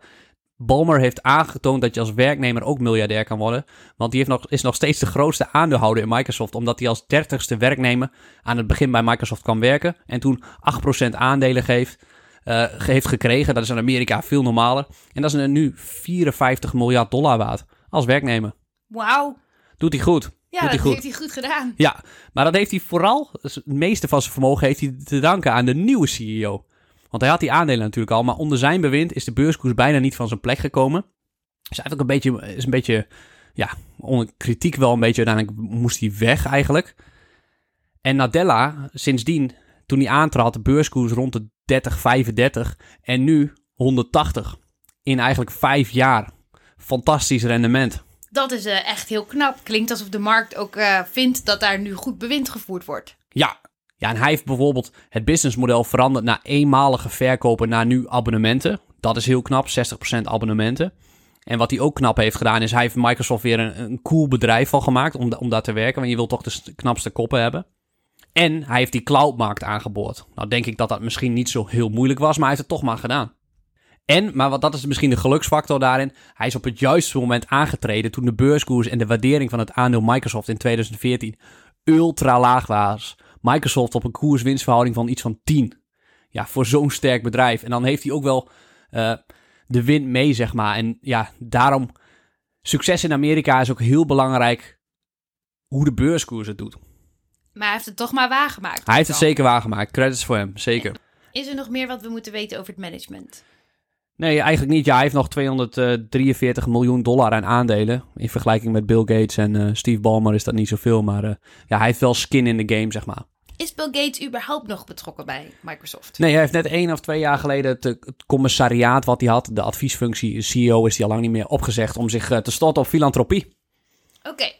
[SPEAKER 2] Ballmer heeft aangetoond dat je als werknemer ook miljardair kan worden. Want die heeft nog, is nog steeds de grootste aandeelhouder in Microsoft. Omdat hij als dertigste werknemer aan het begin bij Microsoft kwam werken. En toen 8% aandelen geeft, eh, heeft gekregen. Dat is in Amerika veel normaler. En dat is nu 54 miljard dollar waard als werknemer.
[SPEAKER 1] Wauw.
[SPEAKER 2] Doet hij goed.
[SPEAKER 1] Ja,
[SPEAKER 2] Doet
[SPEAKER 1] dat
[SPEAKER 2] hij goed.
[SPEAKER 1] heeft hij goed gedaan.
[SPEAKER 2] Ja, maar dat heeft hij vooral, het meeste van zijn vermogen heeft hij te danken aan de nieuwe CEO. Want hij had die aandelen natuurlijk al, maar onder zijn bewind is de beurskoers bijna niet van zijn plek gekomen. Is eigenlijk een beetje, is een beetje, ja, onder kritiek wel een beetje, uiteindelijk moest hij weg eigenlijk. En Nadella, sindsdien, toen hij aantrad, de beurskoers rond de 30, 35 en nu 180. In eigenlijk vijf jaar. Fantastisch rendement.
[SPEAKER 1] Dat is eh, echt heel knap. Klinkt alsof de markt ook eh, vindt dat daar nu goed bewind gevoerd wordt.
[SPEAKER 2] Ja. Ja, en hij heeft bijvoorbeeld het businessmodel veranderd naar eenmalige verkopen naar nu abonnementen. Dat is heel knap, 60% abonnementen. En wat hij ook knap heeft gedaan is, hij heeft Microsoft weer een, een cool bedrijf van gemaakt om, om daar te werken. Want je wilt toch de st- knapste koppen hebben. En hij heeft die cloudmarkt aangeboord. Nou denk ik dat dat misschien niet zo heel moeilijk was, maar hij heeft het toch maar gedaan. En, maar wat, dat is misschien de geluksfactor daarin, hij is op het juiste moment aangetreden toen de beurskoers en de waardering van het aandeel Microsoft in 2014 ultra laag was. Microsoft op een koers-winstverhouding van iets van 10. Ja, voor zo'n sterk bedrijf. En dan heeft hij ook wel eh, de wind mee, zeg maar. En ja, daarom, succes in Amerika is ook heel belangrijk hoe de beurskoers het doet.
[SPEAKER 1] Maar hij heeft het toch maar waargemaakt.
[SPEAKER 2] Hij heeft het zeker waargemaakt. Credits voor hem, zeker.
[SPEAKER 1] Is er nog meer wat we moeten weten over het management?
[SPEAKER 2] Nee, eigenlijk niet. Ja, hij heeft nog 243 miljoen dollar aan aandelen. In vergelijking met Bill Gates en eh, Steve Ballmer is dat niet zoveel. Maar eh, ja, hij heeft wel skin in de game, zeg maar.
[SPEAKER 1] Is Bill Gates überhaupt nog betrokken bij Microsoft?
[SPEAKER 2] Nee, hij heeft net één of twee jaar geleden het, het commissariaat wat hij had, de adviesfunctie, CEO, is hij al lang niet meer opgezegd om zich eh, te storten op filantropie.
[SPEAKER 1] Oké.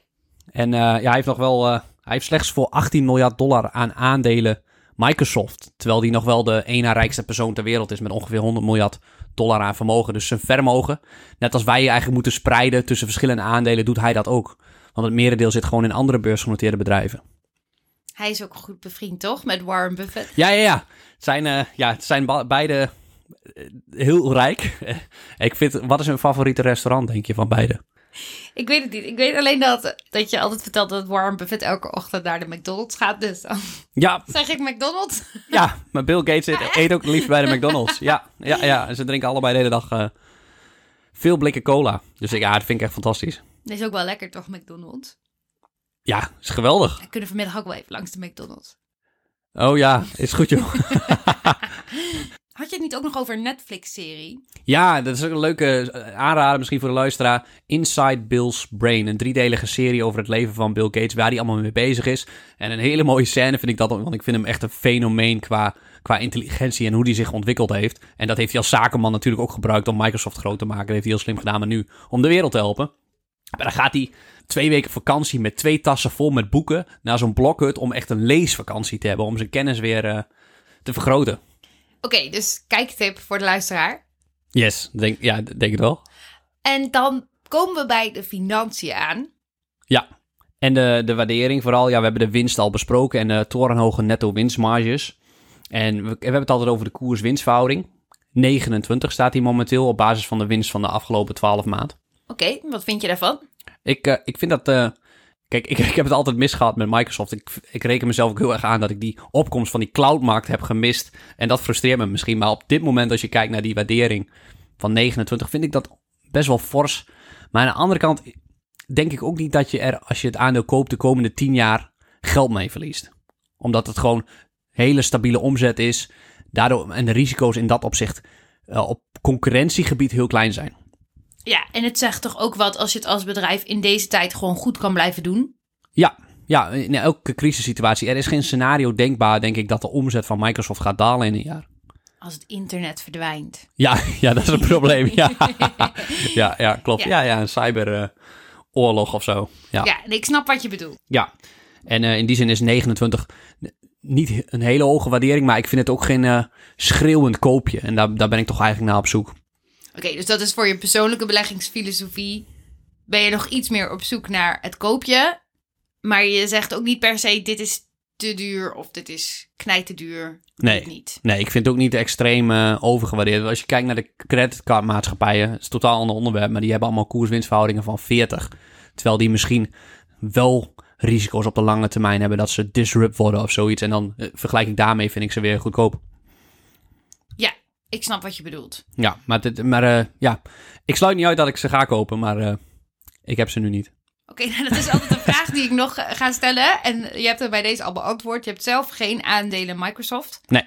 [SPEAKER 2] En eh, ja, hij heeft nog wel, eh, hij heeft slechts voor 18 miljard dollar aan aandelen Microsoft. Terwijl hij nog wel de ene rijkste persoon ter wereld is met ongeveer 100 miljard dollar aan vermogen. Dus zijn vermogen, net als wij eigenlijk moeten spreiden tussen verschillende aandelen, doet hij dat ook. Want het merendeel zit gewoon in andere beursgenoteerde bedrijven.
[SPEAKER 1] Hij is ook goed bevriend, toch? Met Warren Buffett.
[SPEAKER 2] Ja, ja, ja. Het zijn, eh, ja, het zijn beide eh, heel rijk. ik vind, wat is hun favoriete restaurant, denk je, van beide?
[SPEAKER 1] Ik weet het niet. Ik weet alleen dat, dat je altijd vertelt dat Warren Buffett elke ochtend naar de McDonald's gaat. Dus dan
[SPEAKER 2] Ja,
[SPEAKER 1] zeg ik McDonald's.
[SPEAKER 2] ja, maar Bill Gates eet, eet ook liefst bij de McDonald's. Ja, ja, ja. En ze drinken allebei de hele dag eh, veel blikken cola. Dus ik, ja, dat vind ik echt fantastisch.
[SPEAKER 1] Dat is ook wel lekker, toch, McDonald's?
[SPEAKER 2] Ja, is geweldig.
[SPEAKER 1] We kunnen vanmiddag ook wel even langs de McDonald's.
[SPEAKER 2] Oh ja, is goed joh.
[SPEAKER 1] Had je het niet ook nog over een Netflix-serie?
[SPEAKER 2] Ja, dat is ook een leuke eh, aanrader misschien voor de luisteraar. Inside Bill's Brain. Een driedelige serie over het leven van Bill Gates, waar hij allemaal mee bezig is. En een hele mooie scène vind ik dat, want ik vind hem echt een fenomeen qua, qua intelligentie en hoe hij zich ontwikkeld heeft. En dat heeft hij als zakenman natuurlijk ook gebruikt om Microsoft groot te maken. Dat heeft hij heel slim gedaan, maar nu om de wereld te helpen. Maar dan gaat hij twee weken vakantie met twee tassen vol met boeken naar zo'n blokhut om echt een leesvakantie te hebben. Om zijn kennis weer eh, te vergroten.
[SPEAKER 1] Oké, dus kijktip voor de luisteraar.
[SPEAKER 2] Yes, denk, ja, denk het wel.
[SPEAKER 1] En dan komen we bij de financiën aan.
[SPEAKER 2] Ja, en de, de waardering vooral. Ja, we hebben de winst al besproken en de torenhoge netto winstmarges. En we, we hebben het altijd over de koers-winstverhouding. 29 staat hij momenteel op basis van de winst van de afgelopen 12 maand.
[SPEAKER 1] Oké, wat vind je daarvan?
[SPEAKER 2] Ik, eh, ik vind dat... eh, kijk, ik, ik heb het altijd misgehad met Microsoft. Ik, ik reken mezelf ook heel erg aan dat ik die opkomst van die cloudmarkt heb gemist. En dat frustreert me misschien. Maar op dit moment, als je kijkt naar die waardering van 29, vind ik dat best wel fors. Maar aan de andere kant denk ik ook niet dat je er, als je het aandeel koopt, de komende 10 jaar geld mee verliest. Omdat het gewoon hele stabiele omzet is. Daardoor, en de risico's in dat opzicht eh, op concurrentiegebied heel klein zijn.
[SPEAKER 1] Ja, en het zegt toch ook wat als je het als bedrijf in deze tijd gewoon goed kan blijven doen?
[SPEAKER 2] Ja, ja, in elke crisissituatie. Er is geen scenario denkbaar, denk ik, dat de omzet van Microsoft gaat dalen in een jaar.
[SPEAKER 1] Als het internet verdwijnt.
[SPEAKER 2] Ja, ja dat is een probleem. Ja, ja, ja klopt.
[SPEAKER 1] Ja.
[SPEAKER 2] Ja, ja, een cyberoorlog of zo. Ja,
[SPEAKER 1] Ja, ik snap wat je bedoelt.
[SPEAKER 2] ja. En eh, in die zin is 29 n- niet een hele hoge waardering, maar ik vind het ook geen eh, schreeuwend koopje. En daar, daar ben ik toch eigenlijk naar op zoek.
[SPEAKER 1] Oké, dus dat is voor je persoonlijke beleggingsfilosofie. Ben je nog iets meer op zoek naar het koopje. Maar je zegt ook niet per se: dit is te duur of dit is knijt duur.
[SPEAKER 2] Nee.
[SPEAKER 1] Niet.
[SPEAKER 2] Nee, ik vind het ook niet extreem eh, overgewaardeerd. Als je kijkt naar de creditcardmaatschappijen, het is totaal een ander onderwerp, maar die hebben allemaal koers-winstverhoudingen van 40. Terwijl die misschien wel risico's op de lange termijn hebben dat ze disrupt worden of zoiets. En dan eh, vergelijk ik daarmee, vind ik ze weer goedkoop.
[SPEAKER 1] Ik snap wat je bedoelt.
[SPEAKER 2] Ja, maar, dit, maar eh, ja, ik sluit niet uit dat ik ze ga kopen, maar eh, ik heb ze nu niet.
[SPEAKER 1] Oké, nou, dat is altijd een vraag die ik nog eh, ga stellen. En je hebt er bij deze al beantwoord. Je hebt zelf geen aandelen Microsoft.
[SPEAKER 2] Nee.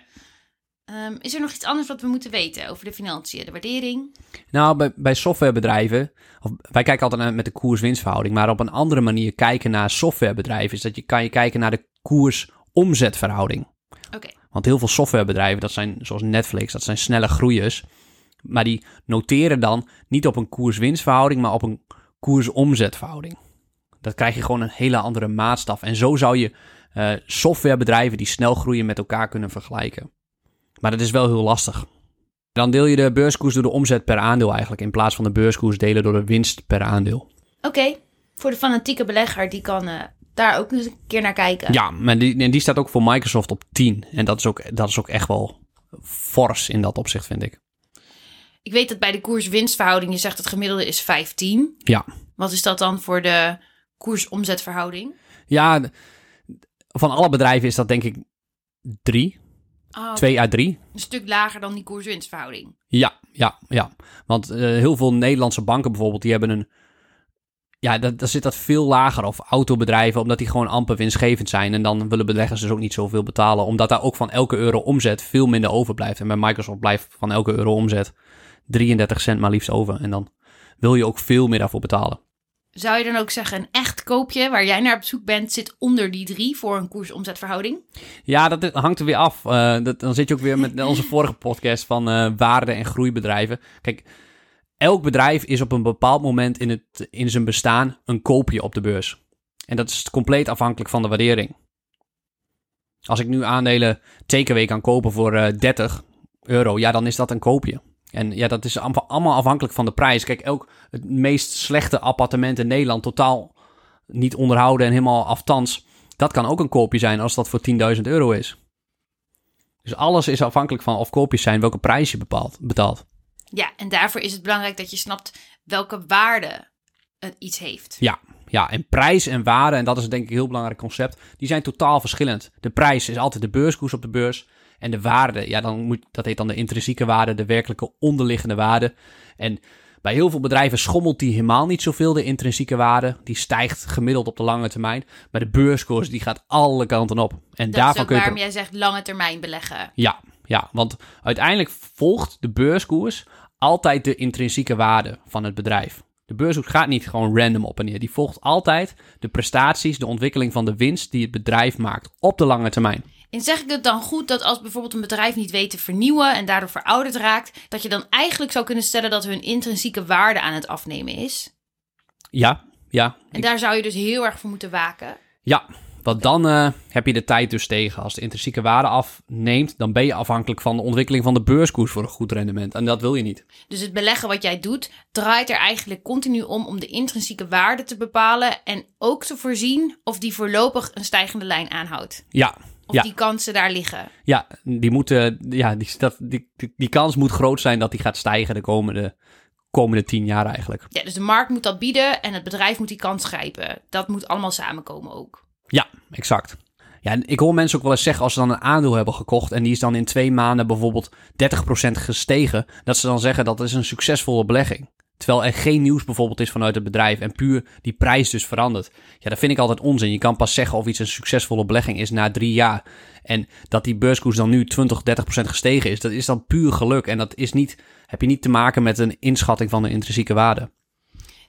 [SPEAKER 1] Ehm, is er nog iets anders wat we moeten weten over de financiën, de waardering?
[SPEAKER 2] Nou, bij, bij softwarebedrijven, of, wij kijken altijd naar, met de koers-winstverhouding, maar op een andere manier kijken naar softwarebedrijven is dat je kan je kijken naar de koers-omzetverhouding. Want heel veel softwarebedrijven, dat zijn zoals Netflix, dat zijn snelle groeiers. Maar die noteren dan niet op een koers-winstverhouding, maar op een koers-omzetverhouding. Dat krijg je gewoon een hele andere maatstaf. En zo zou je eh, softwarebedrijven die snel groeien met elkaar kunnen vergelijken. Maar dat is wel heel lastig. Dan deel je de beurskoers door de omzet per aandeel eigenlijk, in plaats van de beurskoers delen door de winst per aandeel.
[SPEAKER 1] Oké, voor de fanatieke belegger, die kan eh, daar ook eens een keer naar kijken.
[SPEAKER 2] Ja, maar die, en die staat ook voor Microsoft op 10. En dat is ook, dat is ook echt wel fors in dat opzicht, vind ik.
[SPEAKER 1] Ik weet dat bij de koers-winstverhouding, je zegt het gemiddelde is 15.
[SPEAKER 2] Ja,
[SPEAKER 1] Wat is dat dan voor de koers-omzetverhouding?
[SPEAKER 2] Ja, van alle bedrijven is dat denk ik drie.
[SPEAKER 1] Oh,
[SPEAKER 2] Twee uit drie.
[SPEAKER 1] Een stuk lager dan die koers-winstverhouding.
[SPEAKER 2] Ja, ja, ja. Want eh, heel veel Nederlandse banken bijvoorbeeld, die hebben een... Ja, daar zit dat veel lager. Of autobedrijven, omdat die gewoon amper winstgevend zijn. En dan willen beleggers dus ook niet zoveel betalen. Omdat daar ook van elke euro omzet veel minder overblijft. En bij Microsoft blijft van elke euro omzet 33 cent maar liefst over. En dan wil je ook veel meer daarvoor betalen.
[SPEAKER 1] Zou je dan ook zeggen, een echt koopje waar jij naar op zoek bent, zit onder die drie voor een koers-omzetverhouding?
[SPEAKER 2] Ja, dat hangt er weer af. Uh, dat, dan zit je ook weer met onze vorige podcast van uh, waarde- en groeibedrijven. Kijk, elk bedrijf is op een bepaald moment in, het, in zijn bestaan een koopje op de beurs. En dat is compleet afhankelijk van de waardering. Als ik nu aandelen takeaway kan kopen voor uh, 30 euro, ja, dan is dat een koopje. En ja, dat is allemaal afhankelijk van de prijs. Kijk, elk het meest slechte appartement in Nederland, totaal niet onderhouden en helemaal aftans. Dat kan ook een koopje zijn als dat voor 10.000 euro is. Dus alles is afhankelijk van of koopjes zijn, welke prijs je bepaalt, betaalt.
[SPEAKER 1] Ja, en daarvoor is het belangrijk dat je snapt welke waarde het iets heeft.
[SPEAKER 2] Ja, ja, en prijs en waarde, en dat is denk ik een heel belangrijk concept, die zijn totaal verschillend. De prijs is altijd de beurskoers op de beurs. En de waarde, ja, dan moet, dat heet dan de intrinsieke waarde, de werkelijke onderliggende waarde. En bij heel veel bedrijven schommelt die helemaal niet zoveel, de intrinsieke waarde. Die stijgt gemiddeld op de lange termijn. Maar de beurskoers, die gaat alle kanten op. En
[SPEAKER 1] dat
[SPEAKER 2] daarvan
[SPEAKER 1] is
[SPEAKER 2] kun je...
[SPEAKER 1] waarom jij zegt lange termijn beleggen.
[SPEAKER 2] Ja, ja, want uiteindelijk volgt de beurskoers altijd de intrinsieke waarde van het bedrijf. De beurskoers gaat niet gewoon random op en neer. Die volgt altijd de prestaties, de ontwikkeling van de winst die het bedrijf maakt op de lange termijn.
[SPEAKER 1] En zeg ik het dan goed dat als bijvoorbeeld een bedrijf niet weet te vernieuwen en daardoor verouderd raakt, dat je dan eigenlijk zou kunnen stellen dat hun intrinsieke waarde aan het afnemen is?
[SPEAKER 2] Ja, ja.
[SPEAKER 1] En daar zou je dus heel erg voor moeten waken.
[SPEAKER 2] Ja, want dan uh, heb je de tijd dus tegen. Als de intrinsieke waarde afneemt, dan ben je afhankelijk van de ontwikkeling van de beurskoers voor een goed rendement. En dat wil je niet.
[SPEAKER 1] Dus het beleggen wat jij doet, draait er eigenlijk continu om om de intrinsieke waarde te bepalen en ook te voorzien of die voorlopig een stijgende lijn aanhoudt.
[SPEAKER 2] Ja,
[SPEAKER 1] Of
[SPEAKER 2] Ja.
[SPEAKER 1] die kansen daar liggen.
[SPEAKER 2] Ja, die, moeten, ja die, dat, die, die, die kans moet groot zijn dat die gaat stijgen de komende, komende tien jaar eigenlijk.
[SPEAKER 1] Ja, dus de markt moet dat bieden en het bedrijf moet die kans grijpen. Dat moet allemaal samenkomen ook.
[SPEAKER 2] Ja, exact. Ja, ik hoor mensen ook wel eens zeggen als ze dan een aandeel hebben gekocht en die is dan in twee maanden bijvoorbeeld 30% gestegen, dat ze dan zeggen dat is een succesvolle belegging. Terwijl er geen nieuws bijvoorbeeld is vanuit het bedrijf en puur die prijs dus verandert. Ja, dat vind ik altijd onzin. Je kan pas zeggen of iets een succesvolle belegging is na drie jaar. En dat die beurskoers dan nu 20, 30% gestegen is, dat is dan puur geluk. En dat is niet, heb je niet te maken met een inschatting van de intrinsieke waarde.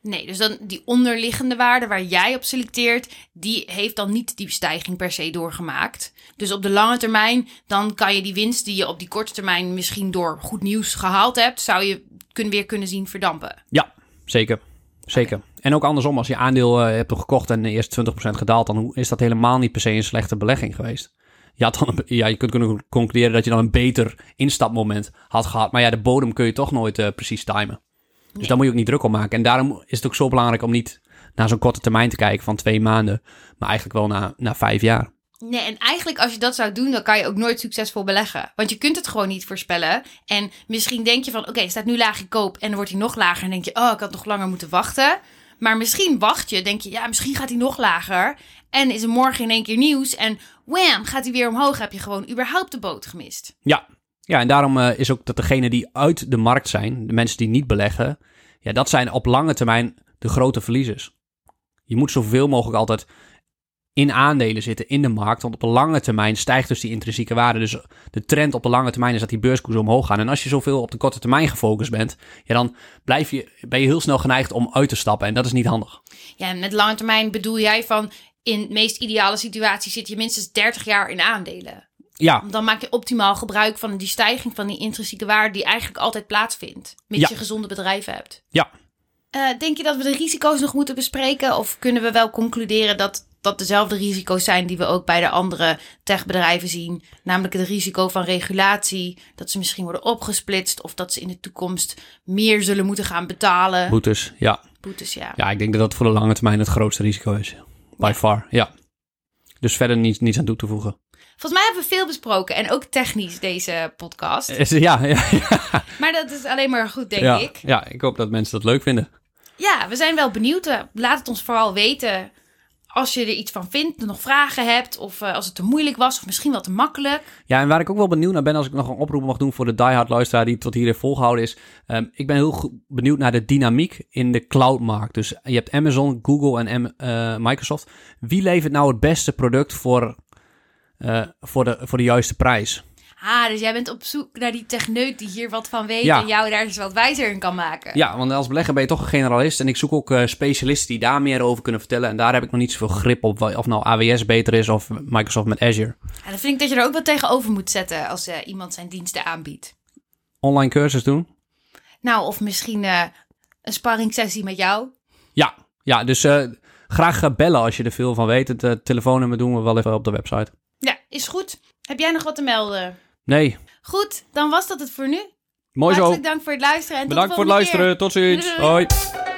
[SPEAKER 1] Nee, dus dan die onderliggende waarde waar jij op selecteert, die heeft dan niet die stijging per se doorgemaakt. Dus op de lange termijn, dan kan je die winst die je op die korte termijn misschien door goed nieuws gehaald hebt, zou je kunnen, weer kunnen zien verdampen.
[SPEAKER 2] Ja, zeker. Zeker. En ook andersom, als je aandeel eh, hebt gekocht en eerst 20% gedaald, dan is dat helemaal niet per se een slechte belegging geweest. Je, had dan een- ja, je kunt kunnen concluderen dat je dan een beter instapmoment had gehad. Maar ja, de bodem kun je toch nooit eh, precies timen. Dus
[SPEAKER 1] Nee.
[SPEAKER 2] daar moet je ook niet druk op maken. En daarom is het ook zo belangrijk om niet naar zo'n korte termijn te kijken van twee maanden, maar eigenlijk wel naar, naar vijf jaar.
[SPEAKER 1] Nee, en eigenlijk als je dat zou doen, dan kan je ook nooit succesvol beleggen. Want je kunt het gewoon niet voorspellen. En misschien denk je van, oké, staat nu laag in koop en dan wordt hij nog lager. En denk je, oh, ik had nog langer moeten wachten. Maar misschien wacht je, denk je, ja, misschien gaat hij nog lager. En is er morgen in één keer nieuws en wham, gaat hij weer omhoog. Heb je gewoon überhaupt de boot gemist.
[SPEAKER 2] Ja, ja en daarom eh, is ook dat degenen die uit de markt zijn, de mensen die niet beleggen, ja, dat zijn op lange termijn de grote verliezers. Je moet zoveel mogelijk altijd in aandelen zitten in de markt, want op de lange termijn stijgt dus die intrinsieke waarde. Dus de trend op de lange termijn is dat die beurskoers omhoog gaan. En als je zoveel op de korte termijn gefocust bent, ja, dan blijf je, ben je heel snel geneigd om uit te stappen en dat is niet handig.
[SPEAKER 1] Ja, en met lange termijn bedoel jij van, in de meest ideale situatie zit je minstens 30 jaar in aandelen.
[SPEAKER 2] Ja,
[SPEAKER 1] Dan maak je optimaal gebruik van die stijging van die intrinsieke waarde die eigenlijk altijd plaatsvindt. Mits
[SPEAKER 2] Ja.
[SPEAKER 1] je gezonde bedrijven hebt.
[SPEAKER 2] ja,
[SPEAKER 1] Eh, denk je dat we de risico's nog moeten bespreken? Of kunnen we wel concluderen dat dat dezelfde risico's zijn die we ook bij de andere techbedrijven zien? Namelijk het risico van regulatie, dat ze misschien worden opgesplitst of dat ze in de toekomst meer zullen moeten gaan betalen.
[SPEAKER 2] boetes, ja.
[SPEAKER 1] Boetes, ja.
[SPEAKER 2] Ja, ik denk dat dat voor de lange termijn het grootste risico is. By far, ja. Dus verder niets, niets aan toe te voegen.
[SPEAKER 1] Volgens mij hebben we veel besproken en ook technisch deze podcast.
[SPEAKER 2] Is- Ja, ja, ja.
[SPEAKER 1] Maar dat is alleen maar goed, denk
[SPEAKER 2] ja,
[SPEAKER 1] ik.
[SPEAKER 2] ja, ik hoop dat mensen dat leuk vinden.
[SPEAKER 1] Ja, we zijn wel benieuwd. Eh, Laat het ons vooral weten als je er iets van vindt, nog vragen hebt of eh, als het te moeilijk was of misschien wel te makkelijk.
[SPEAKER 2] Ja, en waar ik ook wel benieuwd naar ben, als ik nog een oproep mag doen voor de diehard luisteraar die tot hier heeft volgehouden, is: ehm, ik ben heel benieuwd naar de dynamiek in de cloudmarkt. Dus je hebt Amazon, Google en M- eh, Microsoft. Wie levert nou het beste product voor, eh, voor, de, voor de juiste prijs?
[SPEAKER 1] Ah, dus jij bent op zoek naar die techneut die hier wat van weet
[SPEAKER 2] Ja.
[SPEAKER 1] en jou daar eens wat wijzer in kan maken.
[SPEAKER 2] Ja, want als belegger ben je toch een generalist. En ik zoek ook eh, specialisten die daar meer over kunnen vertellen. En daar heb ik nog niet zoveel grip op. Of nou AWS beter is of Microsoft met Azure.
[SPEAKER 1] En dan vind ik dat je er ook wat tegenover moet zetten als eh, iemand zijn diensten aanbiedt.
[SPEAKER 2] Online cursus doen.
[SPEAKER 1] Nou, of misschien eh, een sparringssessie met jou.
[SPEAKER 2] Ja, ja dus graag bellen als je er veel van weet. Het telefoonnummer doen we wel even op de website.
[SPEAKER 1] Is goed. Heb jij nog wat te melden?
[SPEAKER 2] Nee,
[SPEAKER 1] Goed, dan was dat het voor nu.
[SPEAKER 2] mooi zo.
[SPEAKER 1] Hartelijk dank voor het luisteren. En
[SPEAKER 2] Bedankt
[SPEAKER 1] tot
[SPEAKER 2] voor
[SPEAKER 1] de
[SPEAKER 2] het
[SPEAKER 1] volgende keer.
[SPEAKER 2] luisteren. Tot ziens. Hoi.